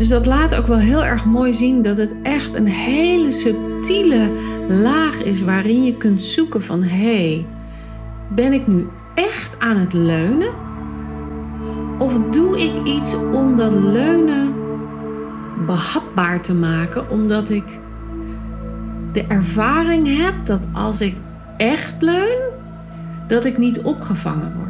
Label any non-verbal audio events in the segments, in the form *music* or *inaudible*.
Dus dat laat ook wel heel erg mooi zien dat het echt een hele subtiele laag is waarin je kunt zoeken van hé, hey, ben ik nu echt aan het leunen? Of doe ik iets om dat leunen behapbaar te maken, omdat ik de ervaring heb dat als ik echt leun, dat ik niet opgevangen word.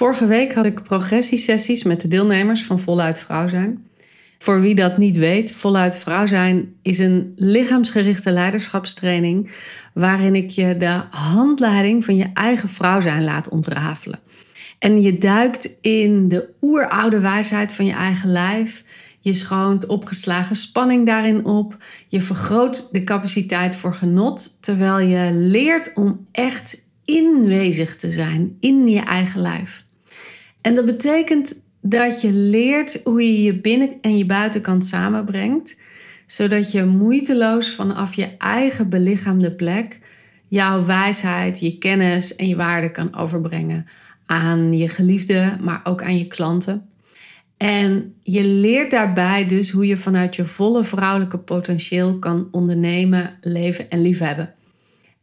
Vorige week had ik progressiesessies met de deelnemers van Voluit Vrouw zijn. Voor wie dat niet weet, Voluit Vrouw zijn is een lichaamsgerichte leiderschapstraining waarin ik je de handleiding van je eigen vrouw zijn laat ontrafelen. En je duikt in de oeroude wijsheid van je eigen lijf. Je schoont opgeslagen spanning daarin op. Je vergroot de capaciteit voor genot, terwijl je leert om echt inwezig te zijn in je eigen lijf. En dat betekent dat je leert hoe je je binnen- en je buitenkant samenbrengt, zodat je moeiteloos vanaf je eigen belichaamde plek jouw wijsheid, je kennis en je waarde kan overbrengen aan je geliefde, maar ook aan je klanten. En je leert daarbij dus hoe je vanuit je volle vrouwelijke potentieel kan ondernemen, leven en liefhebben.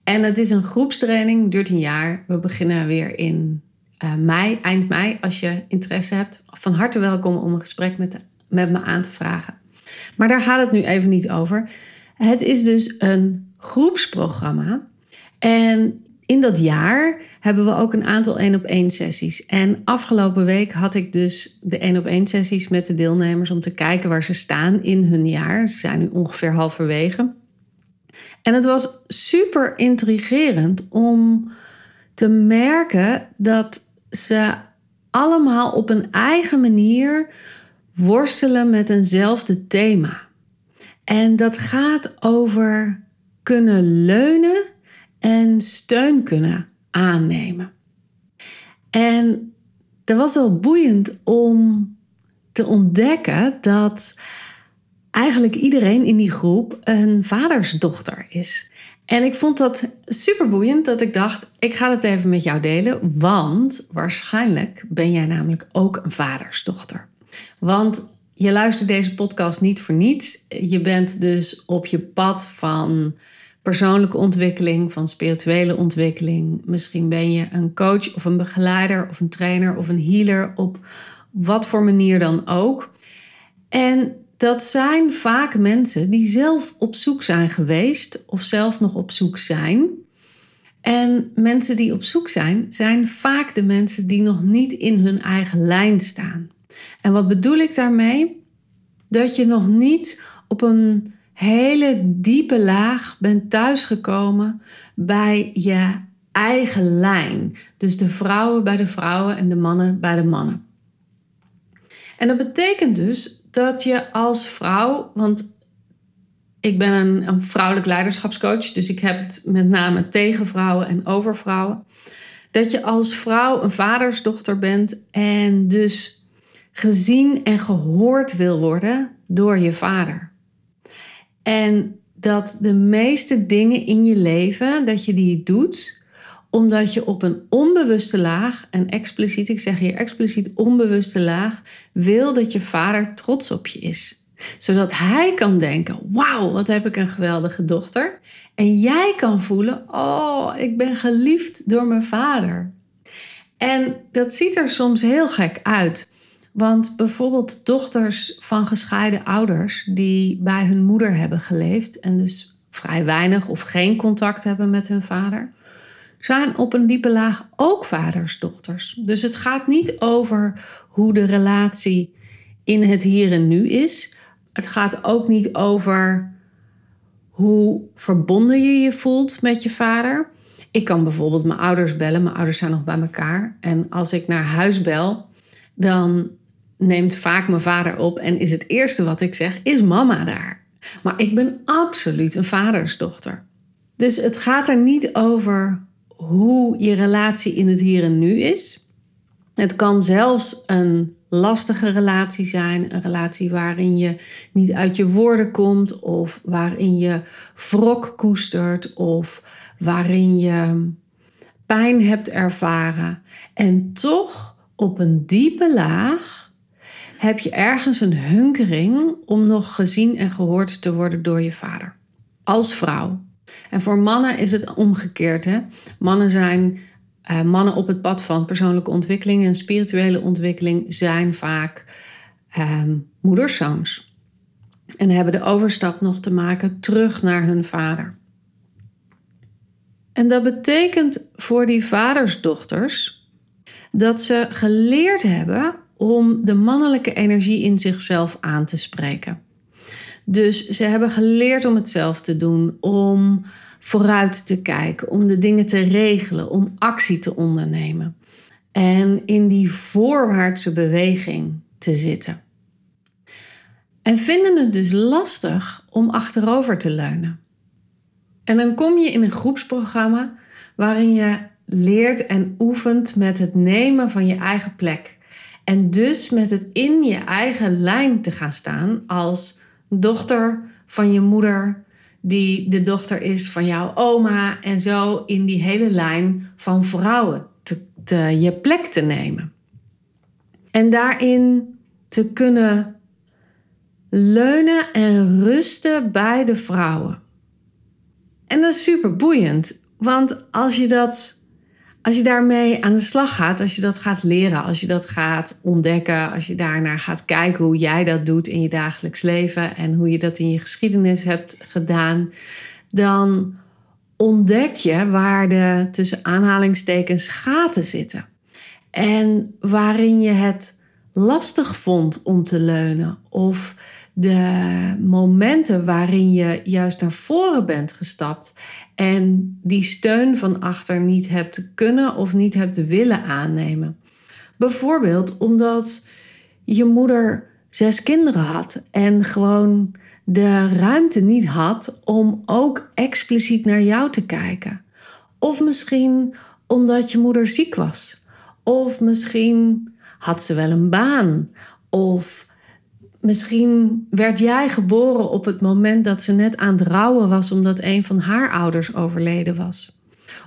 En het is een groepstraining, duurt een jaar. We beginnen weer in uh, mei, eind mei, als je interesse hebt, van harte welkom om een gesprek met, met me aan te vragen. Maar daar gaat het nu even niet over. Het is dus een groepsprogramma. En in dat jaar hebben we ook een aantal één op één sessies. En afgelopen week had ik dus de één op één sessies met de deelnemers om te kijken waar ze staan in hun jaar. Ze zijn nu ongeveer halverwege. En het was super intrigerend om te merken dat ze allemaal op een eigen manier worstelen met eenzelfde thema. En dat gaat over kunnen leunen en steun kunnen aannemen. En dat was wel boeiend om te ontdekken dat eigenlijk iedereen in die groep een vadersdochter is. En ik vond dat super boeiend dat ik dacht, ik ga het even met jou delen, want waarschijnlijk ben jij namelijk ook een vadersdochter. Want je luistert deze podcast niet voor niets. Je bent dus op je pad van persoonlijke ontwikkeling, van spirituele ontwikkeling. Misschien ben je een coach of een begeleider of een trainer of een healer op wat voor manier dan ook. En dat zijn vaak mensen die zelf op zoek zijn geweest of zelf nog op zoek zijn. En mensen die op zoek zijn, zijn vaak de mensen die nog niet in hun eigen lijn staan. En wat bedoel ik daarmee? Dat je nog niet op een hele diepe laag bent thuisgekomen bij je eigen lijn. Dus de vrouwen bij de vrouwen en de mannen bij de mannen. En dat betekent dus dat je als vrouw, want ik ben een, vrouwelijk leiderschapscoach, dus ik heb het met name tegen vrouwen en over vrouwen. Dat je als vrouw een vadersdochter bent en dus gezien en gehoord wil worden door je vader. En dat de meeste dingen in je leven, dat je die doet omdat je op een onbewuste laag, en expliciet, ik zeg hier expliciet onbewuste laag, wil dat je vader trots op je is. Zodat hij kan denken: Wauw, wat heb ik een geweldige dochter. En jij kan voelen: Oh, ik ben geliefd door mijn vader. En dat ziet er soms heel gek uit. Want bijvoorbeeld dochters van gescheiden ouders die bij hun moeder hebben geleefd en dus vrij weinig of geen contact hebben met hun vader, zijn op een diepe laag ook vadersdochters. Dus het gaat niet over hoe de relatie in het hier en nu is. Het gaat ook niet over hoe verbonden je je voelt met je vader. Ik kan bijvoorbeeld mijn ouders bellen. Mijn ouders zijn nog bij elkaar. En als ik naar huis bel, dan neemt vaak mijn vader op en is het eerste wat ik zeg, is mama daar. Maar ik ben absoluut een vadersdochter. Dus het gaat er niet over hoe je relatie in het hier en nu is. Het kan zelfs een lastige relatie zijn, een relatie waarin je niet uit je woorden komt of waarin je wrok koestert of waarin je pijn hebt ervaren. En toch op een diepe laag heb je ergens een hunkering om nog gezien en gehoord te worden door je vader. Als vrouw. En voor mannen is het omgekeerd. Hè? Mannen zijn uh, mannen op het pad van persoonlijke ontwikkeling en spirituele ontwikkeling zijn vaak um, moederszoons. En hebben de overstap nog te maken terug naar hun vader. En dat betekent voor die vadersdochters dat ze geleerd hebben om de mannelijke energie in zichzelf aan te spreken. Dus ze hebben geleerd om het zelf te doen, om vooruit te kijken, om de dingen te regelen, om actie te ondernemen. En in die voorwaartse beweging te zitten. En vinden het dus lastig om achterover te leunen. En dan kom je in een groepsprogramma waarin je leert en oefent met het nemen van je eigen plek. En dus met het in je eigen lijn te gaan staan als dochter van je moeder, die de dochter is van jouw oma. En zo in die hele lijn van vrouwen te, te, je plek te nemen. En daarin te kunnen leunen en rusten bij de vrouwen. En dat is super boeiend. Want als je dat als je daarmee aan de slag gaat, als je dat gaat leren, als je dat gaat ontdekken, als je daarnaar gaat kijken hoe jij dat doet in je dagelijks leven en hoe je dat in je geschiedenis hebt gedaan, dan ontdek je waar de tussen aanhalingstekens gaten zitten. En waarin je het lastig vond om te leunen of de momenten waarin je juist naar voren bent gestapt en die steun van achter niet hebt kunnen of niet hebt willen aannemen. Bijvoorbeeld omdat je moeder zes kinderen had en gewoon de ruimte niet had om ook expliciet naar jou te kijken. Of misschien omdat je moeder ziek was. Of misschien had ze wel een baan. Of Misschien werd jij geboren op het moment dat ze net aan het rouwen was omdat een van haar ouders overleden was.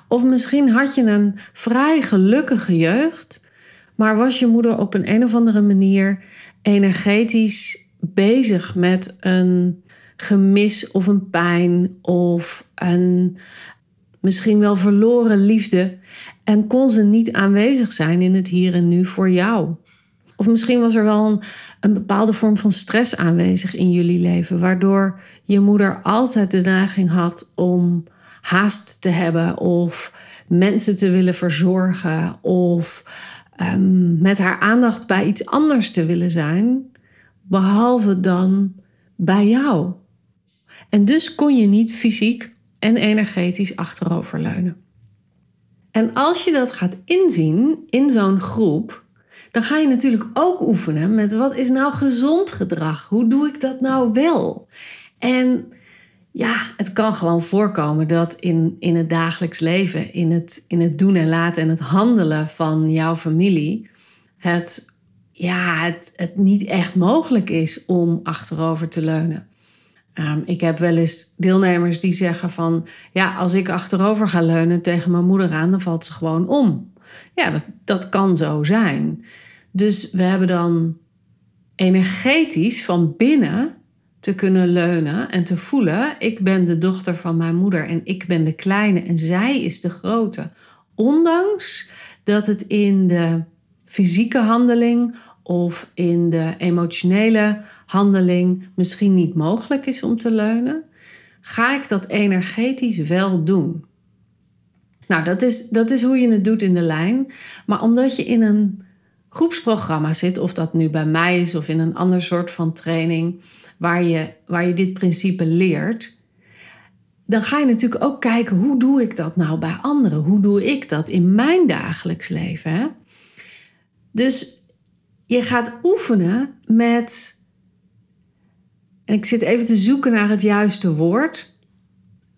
Of misschien had je een vrij gelukkige jeugd, maar was je moeder op een, een of andere manier energetisch bezig met een gemis of een pijn of een misschien wel verloren liefde en kon ze niet aanwezig zijn in het hier en nu voor jou. Of misschien was er wel een, een, bepaalde vorm van stress aanwezig in jullie leven, waardoor je moeder altijd de neiging had om haast te hebben of mensen te willen verzorgen of um, met haar aandacht bij iets anders te willen zijn, behalve dan bij jou. En dus kon je niet fysiek en energetisch achteroverleunen. En als je dat gaat inzien in zo'n groep, dan ga je natuurlijk ook oefenen met wat is nou gezond gedrag? Hoe doe ik dat nou wel? En ja, het kan gewoon voorkomen dat in, in het dagelijks leven, in het, in het doen en laten en het handelen van jouw familie, het, ja, het, het niet echt mogelijk is om achterover te leunen. Um, ik heb wel eens deelnemers die zeggen van, ja, als ik achterover ga leunen tegen mijn moeder aan, dan valt ze gewoon om. Ja, dat, dat kan zo zijn. Dus we hebben dan energetisch van binnen te kunnen leunen en te voelen: ik ben de dochter van mijn moeder en ik ben de kleine en zij is de grote. Ondanks dat het in de fysieke handeling of in de emotionele handeling misschien niet mogelijk is om te leunen, ga ik dat energetisch wel doen. Nou, dat is, dat is hoe je het doet in de lijn. Maar omdat je in een groepsprogramma zit, of dat nu bij mij is of in een ander soort van training, waar je, waar je dit principe leert, dan ga je natuurlijk ook kijken hoe doe ik dat nou bij anderen? Hoe doe ik dat in mijn dagelijks leven? Dus je gaat oefenen met. En ik zit even te zoeken naar het juiste woord.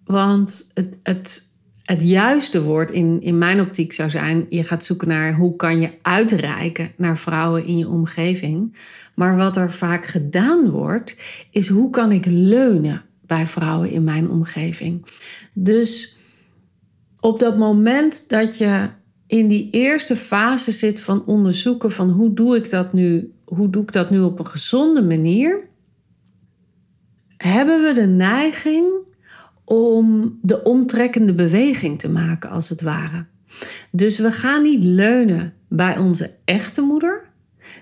Want het, het, het juiste woord in, in mijn optiek zou zijn: je gaat zoeken naar hoe kan je uitreiken naar vrouwen in je omgeving. Maar wat er vaak gedaan wordt, is hoe kan ik leunen bij vrouwen in mijn omgeving. Dus op dat moment dat je in die eerste fase zit van onderzoeken van hoe doe ik dat nu, hoe doe ik dat nu op een gezonde manier, hebben we de neiging om de omtrekkende beweging te maken, als het ware. Dus we gaan niet leunen bij onze echte moeder.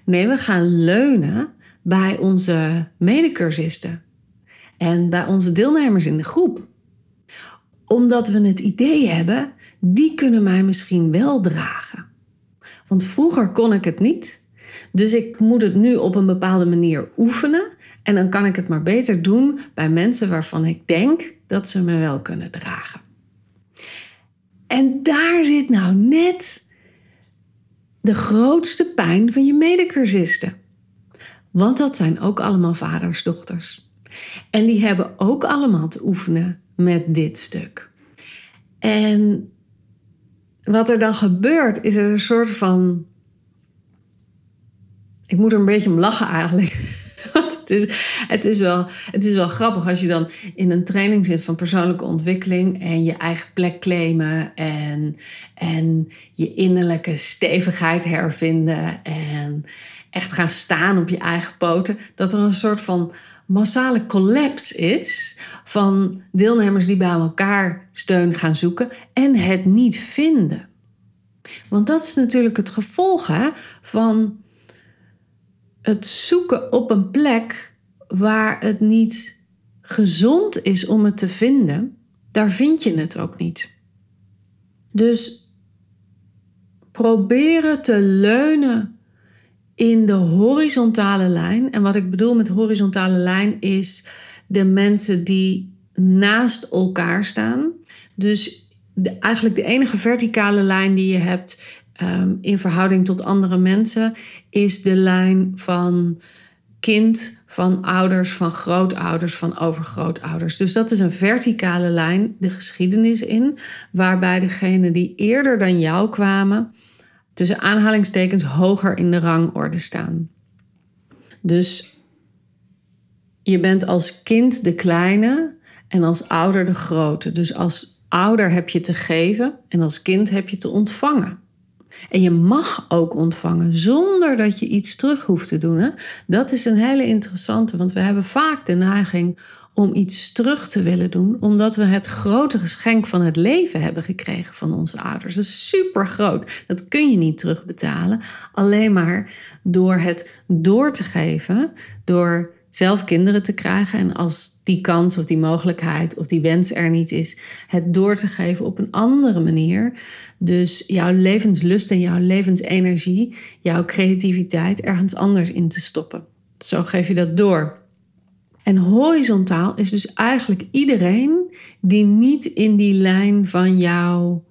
Nee, we gaan leunen bij onze medecursisten en bij onze deelnemers in de groep. Omdat we het idee hebben, die kunnen mij misschien wel dragen. Want vroeger kon ik het niet. Dus ik moet het nu op een bepaalde manier oefenen. En dan kan ik het maar beter doen bij mensen waarvan ik denk dat ze me wel kunnen dragen. En daar zit nou net de grootste pijn van je medecursisten. Want dat zijn ook allemaal vaders, dochters. En die hebben ook allemaal te oefenen met dit stuk. En wat er dan gebeurt, is er een soort van. Ik moet er een beetje om lachen eigenlijk. Het, is, wel, het is wel grappig als je dan in een training zit van persoonlijke ontwikkeling en je eigen plek claimen en, en je innerlijke stevigheid hervinden en echt gaan staan op je eigen poten. Dat er een soort van massale collapse is van deelnemers die bij elkaar steun gaan zoeken en het niet vinden. Want dat is natuurlijk het gevolg hè, van het zoeken op een plek waar het niet gezond is om het te vinden, daar vind je het ook niet. Dus proberen te leunen in de horizontale lijn. En wat ik bedoel met horizontale lijn is de mensen die naast elkaar staan. Dus eigenlijk de enige verticale lijn die je hebt um, in verhouding tot andere mensen is de lijn van kind, van ouders, van grootouders, van overgrootouders. Dus dat is een verticale lijn de geschiedenis in, waarbij degenen die eerder dan jou kwamen, tussen aanhalingstekens hoger in de rangorde staan. Dus je bent als kind de kleine en als ouder de grote. Dus als ouder heb je te geven en als kind heb je te ontvangen. En je mag ook ontvangen zonder dat je iets terug hoeft te doen. Hè? Dat is een hele interessante, want we hebben vaak de neiging om iets terug te willen doen, omdat we het grote geschenk van het leven hebben gekregen van onze ouders. Dat is super groot. Dat kun je niet terugbetalen, alleen maar door het door te geven, door zelf kinderen te krijgen en als die kans of die mogelijkheid of die wens er niet is, het door te geven op een andere manier. Dus jouw levenslust en jouw levensenergie, jouw creativiteit ergens anders in te stoppen. Zo geef je dat door. En horizontaal is dus eigenlijk iedereen die niet in die lijn van jouw,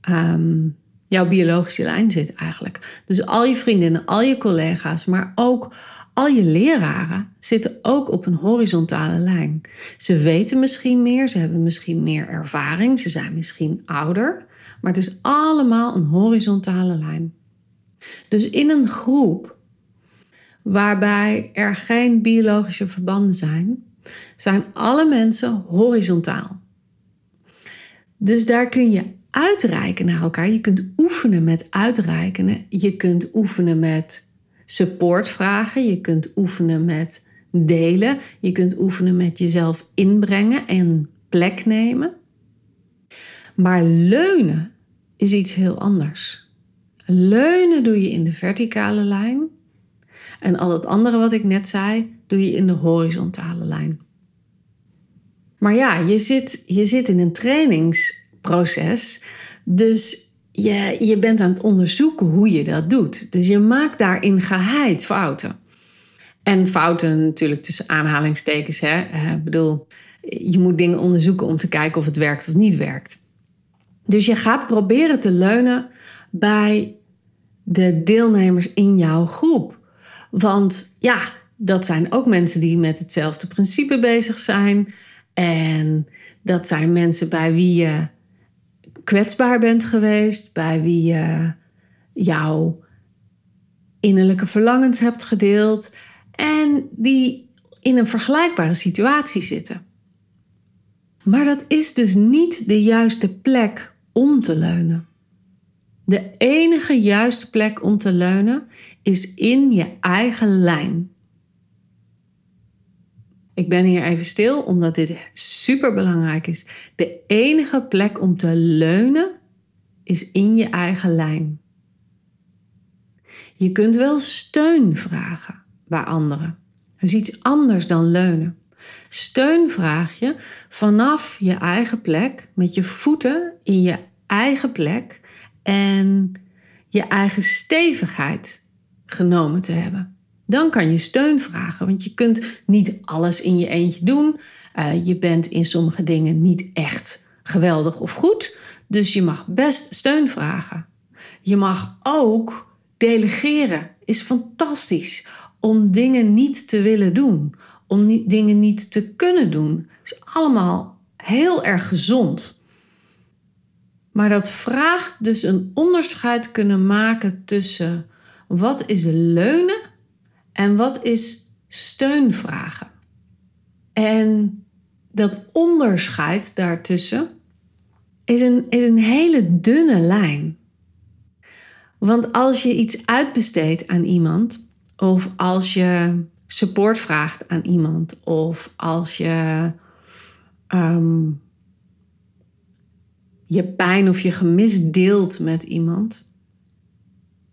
ehm, jouw biologische lijn zit eigenlijk. Dus al je vriendinnen, al je collega's, maar ook al je leraren zitten ook op een horizontale lijn. Ze weten misschien meer, ze hebben misschien meer ervaring, ze zijn misschien ouder, maar het is allemaal een horizontale lijn. Dus in een groep waarbij er geen biologische verbanden zijn, zijn alle mensen horizontaal. Dus daar kun je uitreiken naar elkaar. Je kunt oefenen met uitreiken. Je kunt oefenen met support vragen. Je kunt oefenen met delen. Je kunt oefenen met jezelf inbrengen en plek nemen. Maar leunen is iets heel anders. Leunen doe je in de verticale lijn. En al het andere wat ik net zei, doe je in de horizontale lijn. Maar ja, je zit, je zit in een trainingsproces. Dus je, je bent aan het onderzoeken hoe je dat doet. Dus je maakt daarin geheid fouten. En fouten natuurlijk tussen aanhalingstekens. Hè? Eh, ik bedoel, je moet dingen onderzoeken om te kijken of het werkt of niet werkt. Dus je gaat proberen te leunen bij de deelnemers in jouw groep. Want ja, dat zijn ook mensen die met hetzelfde principe bezig zijn. En dat zijn mensen bij wie je kwetsbaar bent geweest, bij wie je jouw innerlijke verlangens hebt gedeeld en die in een vergelijkbare situatie zitten. Maar dat is dus niet de juiste plek om te leunen. De enige juiste plek om te leunen is in je eigen lijn. Ik ben hier even stil omdat dit super belangrijk is. De enige plek om te leunen is in je eigen lijn. Je kunt wel steun vragen bij anderen. Dat is iets anders dan leunen. Steun vraag je vanaf je eigen plek, met je voeten in je eigen plek en je eigen stevigheid genomen te hebben. Dan kan je steun vragen, want je kunt niet alles in je eentje doen. Uh, je bent in sommige dingen niet echt geweldig of goed, dus je mag best steun vragen. Je mag ook delegeren. Is fantastisch om dingen niet te willen doen, om dingen niet te kunnen doen. Is allemaal heel erg gezond. Maar dat vraagt dus een onderscheid kunnen maken tussen wat is leunen en wat is steunvragen. En dat onderscheid daartussen is een, is een hele dunne lijn. Want als je iets uitbesteedt aan iemand, of als je support vraagt aan iemand, of als je ehm, je pijn of je gemis deelt met iemand,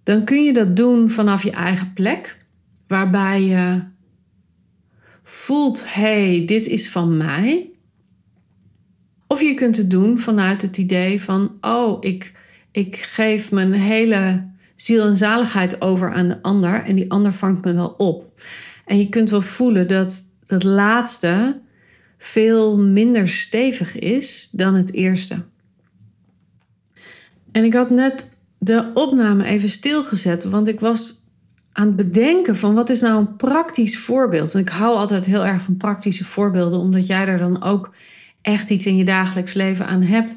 dan kun je dat doen vanaf je eigen plek, waarbij je voelt: hey, dit is van mij. Of je kunt het doen vanuit het idee van: oh, ik, ik geef mijn hele ziel en zaligheid over aan de ander en die ander vangt me wel op. En je kunt wel voelen dat dat laatste veel minder stevig is dan het eerste. En ik had net de opname even stilgezet, want ik was aan het bedenken van wat is nou een praktisch voorbeeld. En ik hou altijd heel erg van praktische voorbeelden, omdat jij er dan ook echt iets in je dagelijks leven aan hebt.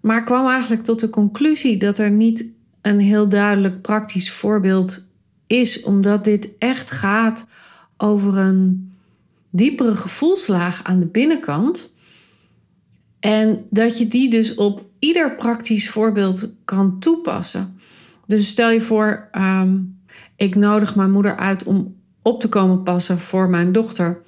Maar kwam eigenlijk tot de conclusie dat er niet een heel duidelijk praktisch voorbeeld is, omdat dit echt gaat over een diepere gevoelslaag aan de binnenkant. En dat je die dus op ieder praktisch voorbeeld kan toepassen. Dus stel je voor, ehm, ik nodig mijn moeder uit om op te komen passen voor mijn dochter.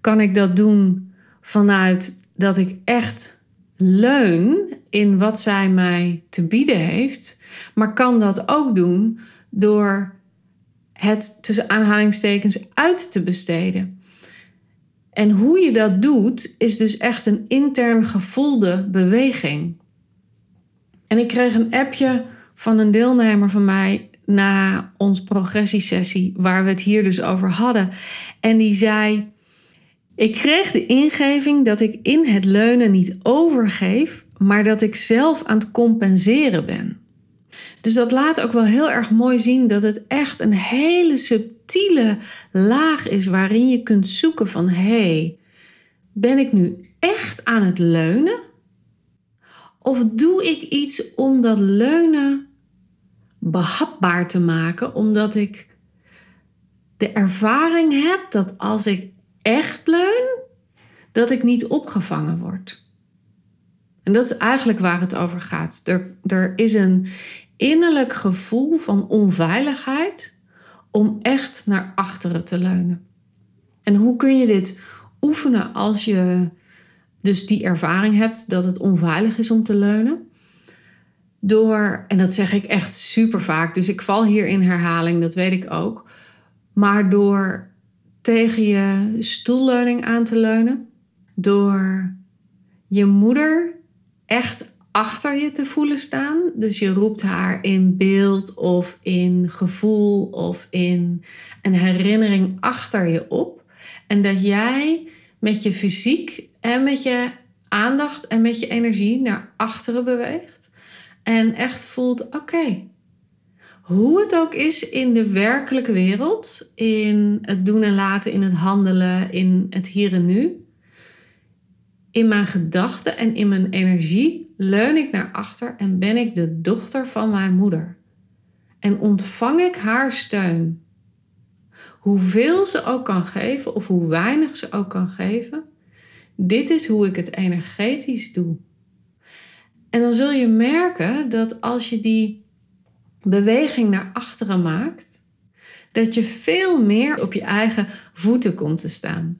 Kan ik dat doen vanuit dat ik echt leun in wat zij mij te bieden heeft, maar kan dat ook doen door het tussen aanhalingstekens uit te besteden. En hoe je dat doet, is dus echt een intern gevoelde beweging. En ik kreeg een appje van een deelnemer van mij na ons progressiesessie, waar we het hier dus over hadden. En die zei: Ik kreeg de ingeving dat ik in het leunen niet overgeef, maar dat ik zelf aan het compenseren ben. Dus dat laat ook wel heel erg mooi zien dat het echt een hele subtiele laag is waarin je kunt zoeken van hé, hey, ben ik nu echt aan het leunen? Of doe ik iets om dat leunen behapbaar te maken, omdat ik de ervaring heb dat als ik echt leun, dat ik niet opgevangen word. En dat is eigenlijk waar het over gaat. Er, er is een innerlijk gevoel van onveiligheid om echt naar achteren te leunen. En hoe kun je dit oefenen als je dus die ervaring hebt dat het onveilig is om te leunen? Door, en dat zeg ik echt super vaak, dus ik val hier in herhaling, dat weet ik ook. Maar door tegen je stoelleuning aan te leunen, door je moeder echt achter je te voelen staan. Dus je roept haar in beeld of in gevoel of in een herinnering achter je op. En dat jij met je fysiek en met je aandacht en met je energie naar achteren beweegt. En echt voelt: oké, hoe het ook is in de werkelijke wereld, in het doen en laten, in het handelen, in het hier en nu, in mijn gedachten en in mijn energie leun ik naar achter en ben ik de dochter van mijn moeder. En ontvang ik haar steun. Hoeveel ze ook kan geven of hoe weinig ze ook kan geven, dit is hoe ik het energetisch doe. En dan zul je merken dat als je die beweging naar achteren maakt, dat je veel meer op je eigen voeten komt te staan.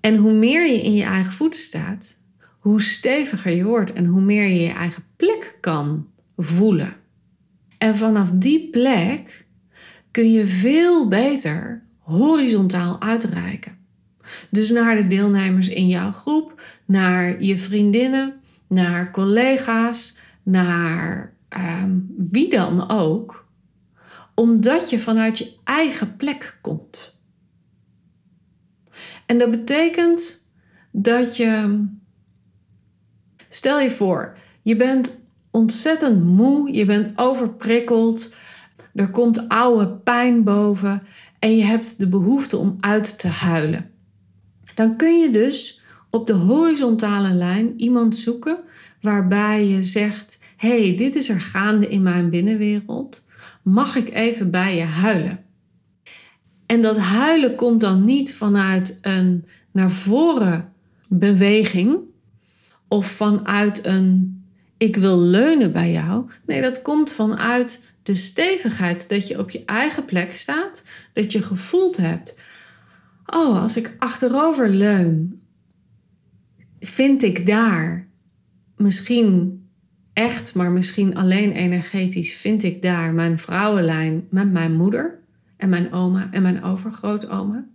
En hoe meer je in je eigen voeten staat, hoe steviger je wordt en hoe meer je je eigen plek kan voelen. En vanaf die plek kun je veel beter horizontaal uitreiken. Dus naar de deelnemers in jouw groep, naar je vriendinnen, naar collega's, naar ehm, wie dan ook, omdat je vanuit je eigen plek komt. En dat betekent dat je, stel je voor, je bent ontzettend moe, je bent overprikkeld, er komt oude pijn boven en je hebt de behoefte om uit te huilen. Dan kun je dus op de horizontale lijn iemand zoeken waarbij je zegt: hey, dit is er gaande in mijn binnenwereld. Mag ik even bij je huilen? En dat huilen komt dan niet vanuit een naar voren beweging of vanuit een ik wil leunen bij jou. Nee, dat komt vanuit de stevigheid dat je op je eigen plek staat, dat je gevoeld hebt. Oh, als ik achterover leun, vind ik daar misschien echt, maar misschien alleen energetisch, vind ik daar mijn vrouwenlijn met mijn moeder en mijn oma en mijn overgrootoma.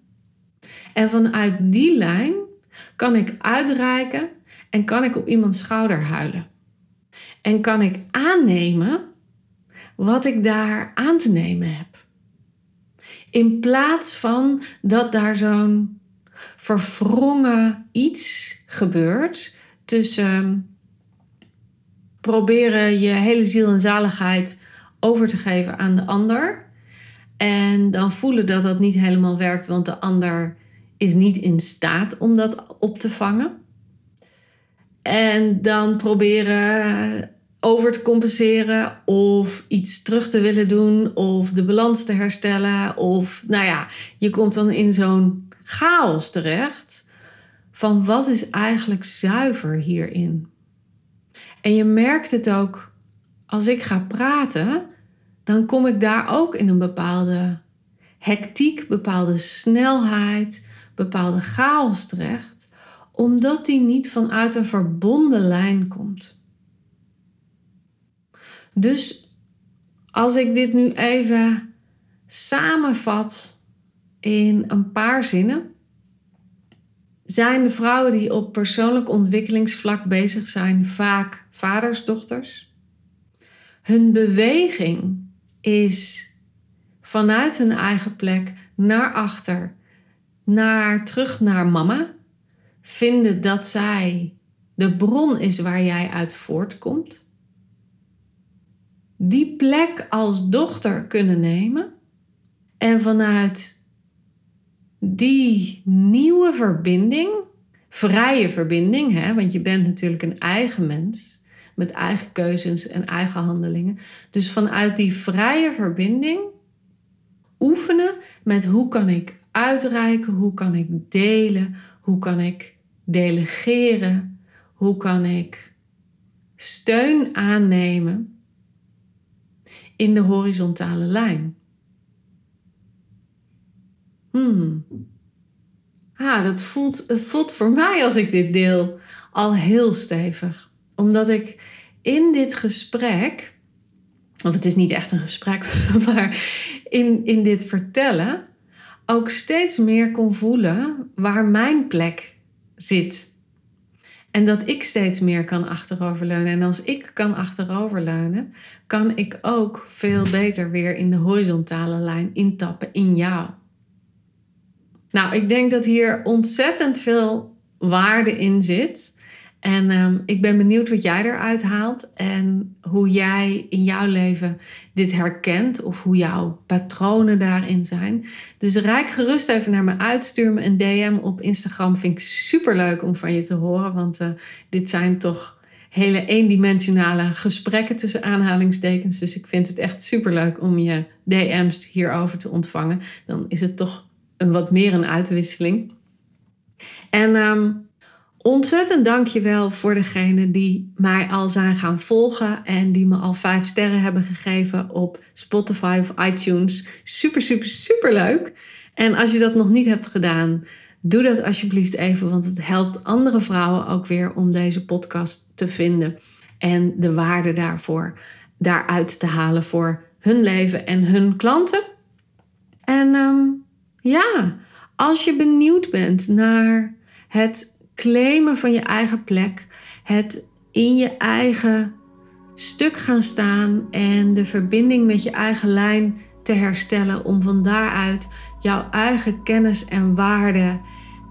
En vanuit die lijn kan ik uitreiken en kan ik op iemands schouder huilen. En kan ik aannemen wat ik daar aan te nemen heb. In plaats van dat daar zo'n verwrongen iets gebeurt tussen proberen je hele ziel en zaligheid over te geven aan de ander. En dan voelen dat dat niet helemaal werkt, want de ander is niet in staat om dat op te vangen. En dan proberen over te compenseren of iets terug te willen doen of de balans te herstellen. Of nou ja, je komt dan in zo'n chaos terecht van wat is eigenlijk zuiver hierin. En je merkt het ook als ik ga praten, dan kom ik daar ook in een bepaalde hectiek, bepaalde snelheid, bepaalde chaos terecht, omdat die niet vanuit een verbonden lijn komt. Dus als ik dit nu even samenvat in een paar zinnen, zijn de vrouwen die op persoonlijk ontwikkelingsvlak bezig zijn vaak vaders, dochters. Hun beweging is vanuit hun eigen plek naar achter, naar terug naar mama. Vinden dat zij de bron is waar jij uit voortkomt. Die plek als dochter kunnen nemen en vanuit die nieuwe verbinding, vrije verbinding, hè, want je bent natuurlijk een eigen mens met eigen keuzes en eigen handelingen. Dus vanuit die vrije verbinding oefenen met hoe kan ik uitreiken, hoe kan ik delen, hoe kan ik delegeren, hoe kan ik steun aannemen in de horizontale lijn. Hmm. Ah, dat voelt, het voelt voor mij als ik dit deel al heel stevig. Omdat ik in dit gesprek, want het is niet echt een gesprek, *laughs* maar in, in dit vertellen ook steeds meer kon voelen waar mijn plek zit. En dat ik steeds meer kan achteroverleunen. En als ik kan achteroverleunen, kan ik ook veel beter weer in de horizontale lijn intappen in jou. Nou, ik denk dat hier ontzettend veel waarde in zit. En ehm, ik ben benieuwd wat jij eruit haalt en hoe jij in jouw leven dit herkent of hoe jouw patronen daarin zijn. Dus rijk gerust even naar me uit. Stuur me een DM op Instagram. Vind ik super leuk om van je te horen, want uh, dit zijn toch hele eendimensionale gesprekken tussen aanhalingstekens. Dus ik vind het echt super leuk om je DM's hierover te ontvangen. Dan is het toch een wat meer een uitwisseling. En um, ontzettend dankjewel voor degenen die mij al zijn gaan volgen en die me al vijf sterren hebben gegeven op Spotify of iTunes. Super, super, super leuk. En als je dat nog niet hebt gedaan, doe dat alsjeblieft even, want het helpt andere vrouwen ook weer om deze podcast te vinden en de waarde daarvoor daaruit te halen voor hun leven en hun klanten. En um, ja, als je benieuwd bent naar het claimen van je eigen plek, het in je eigen stuk gaan staan en de verbinding met je eigen lijn te herstellen om van daaruit jouw eigen kennis en waarde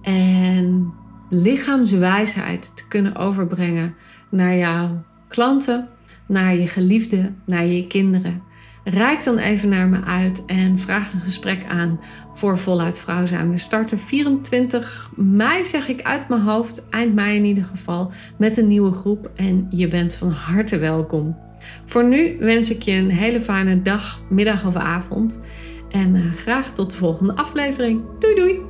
en lichaamswijsheid te kunnen overbrengen naar jouw klanten, naar je geliefden, naar je kinderen. Rijk dan even naar me uit en vraag een gesprek aan voor Voluit Vrouw zijn. We starten 24 mei, zeg ik uit mijn hoofd, eind mei in ieder geval, met een nieuwe groep en je bent van harte welkom. Voor nu wens ik je een hele fijne dag, middag of avond en uh, graag tot de volgende aflevering. Doei doei!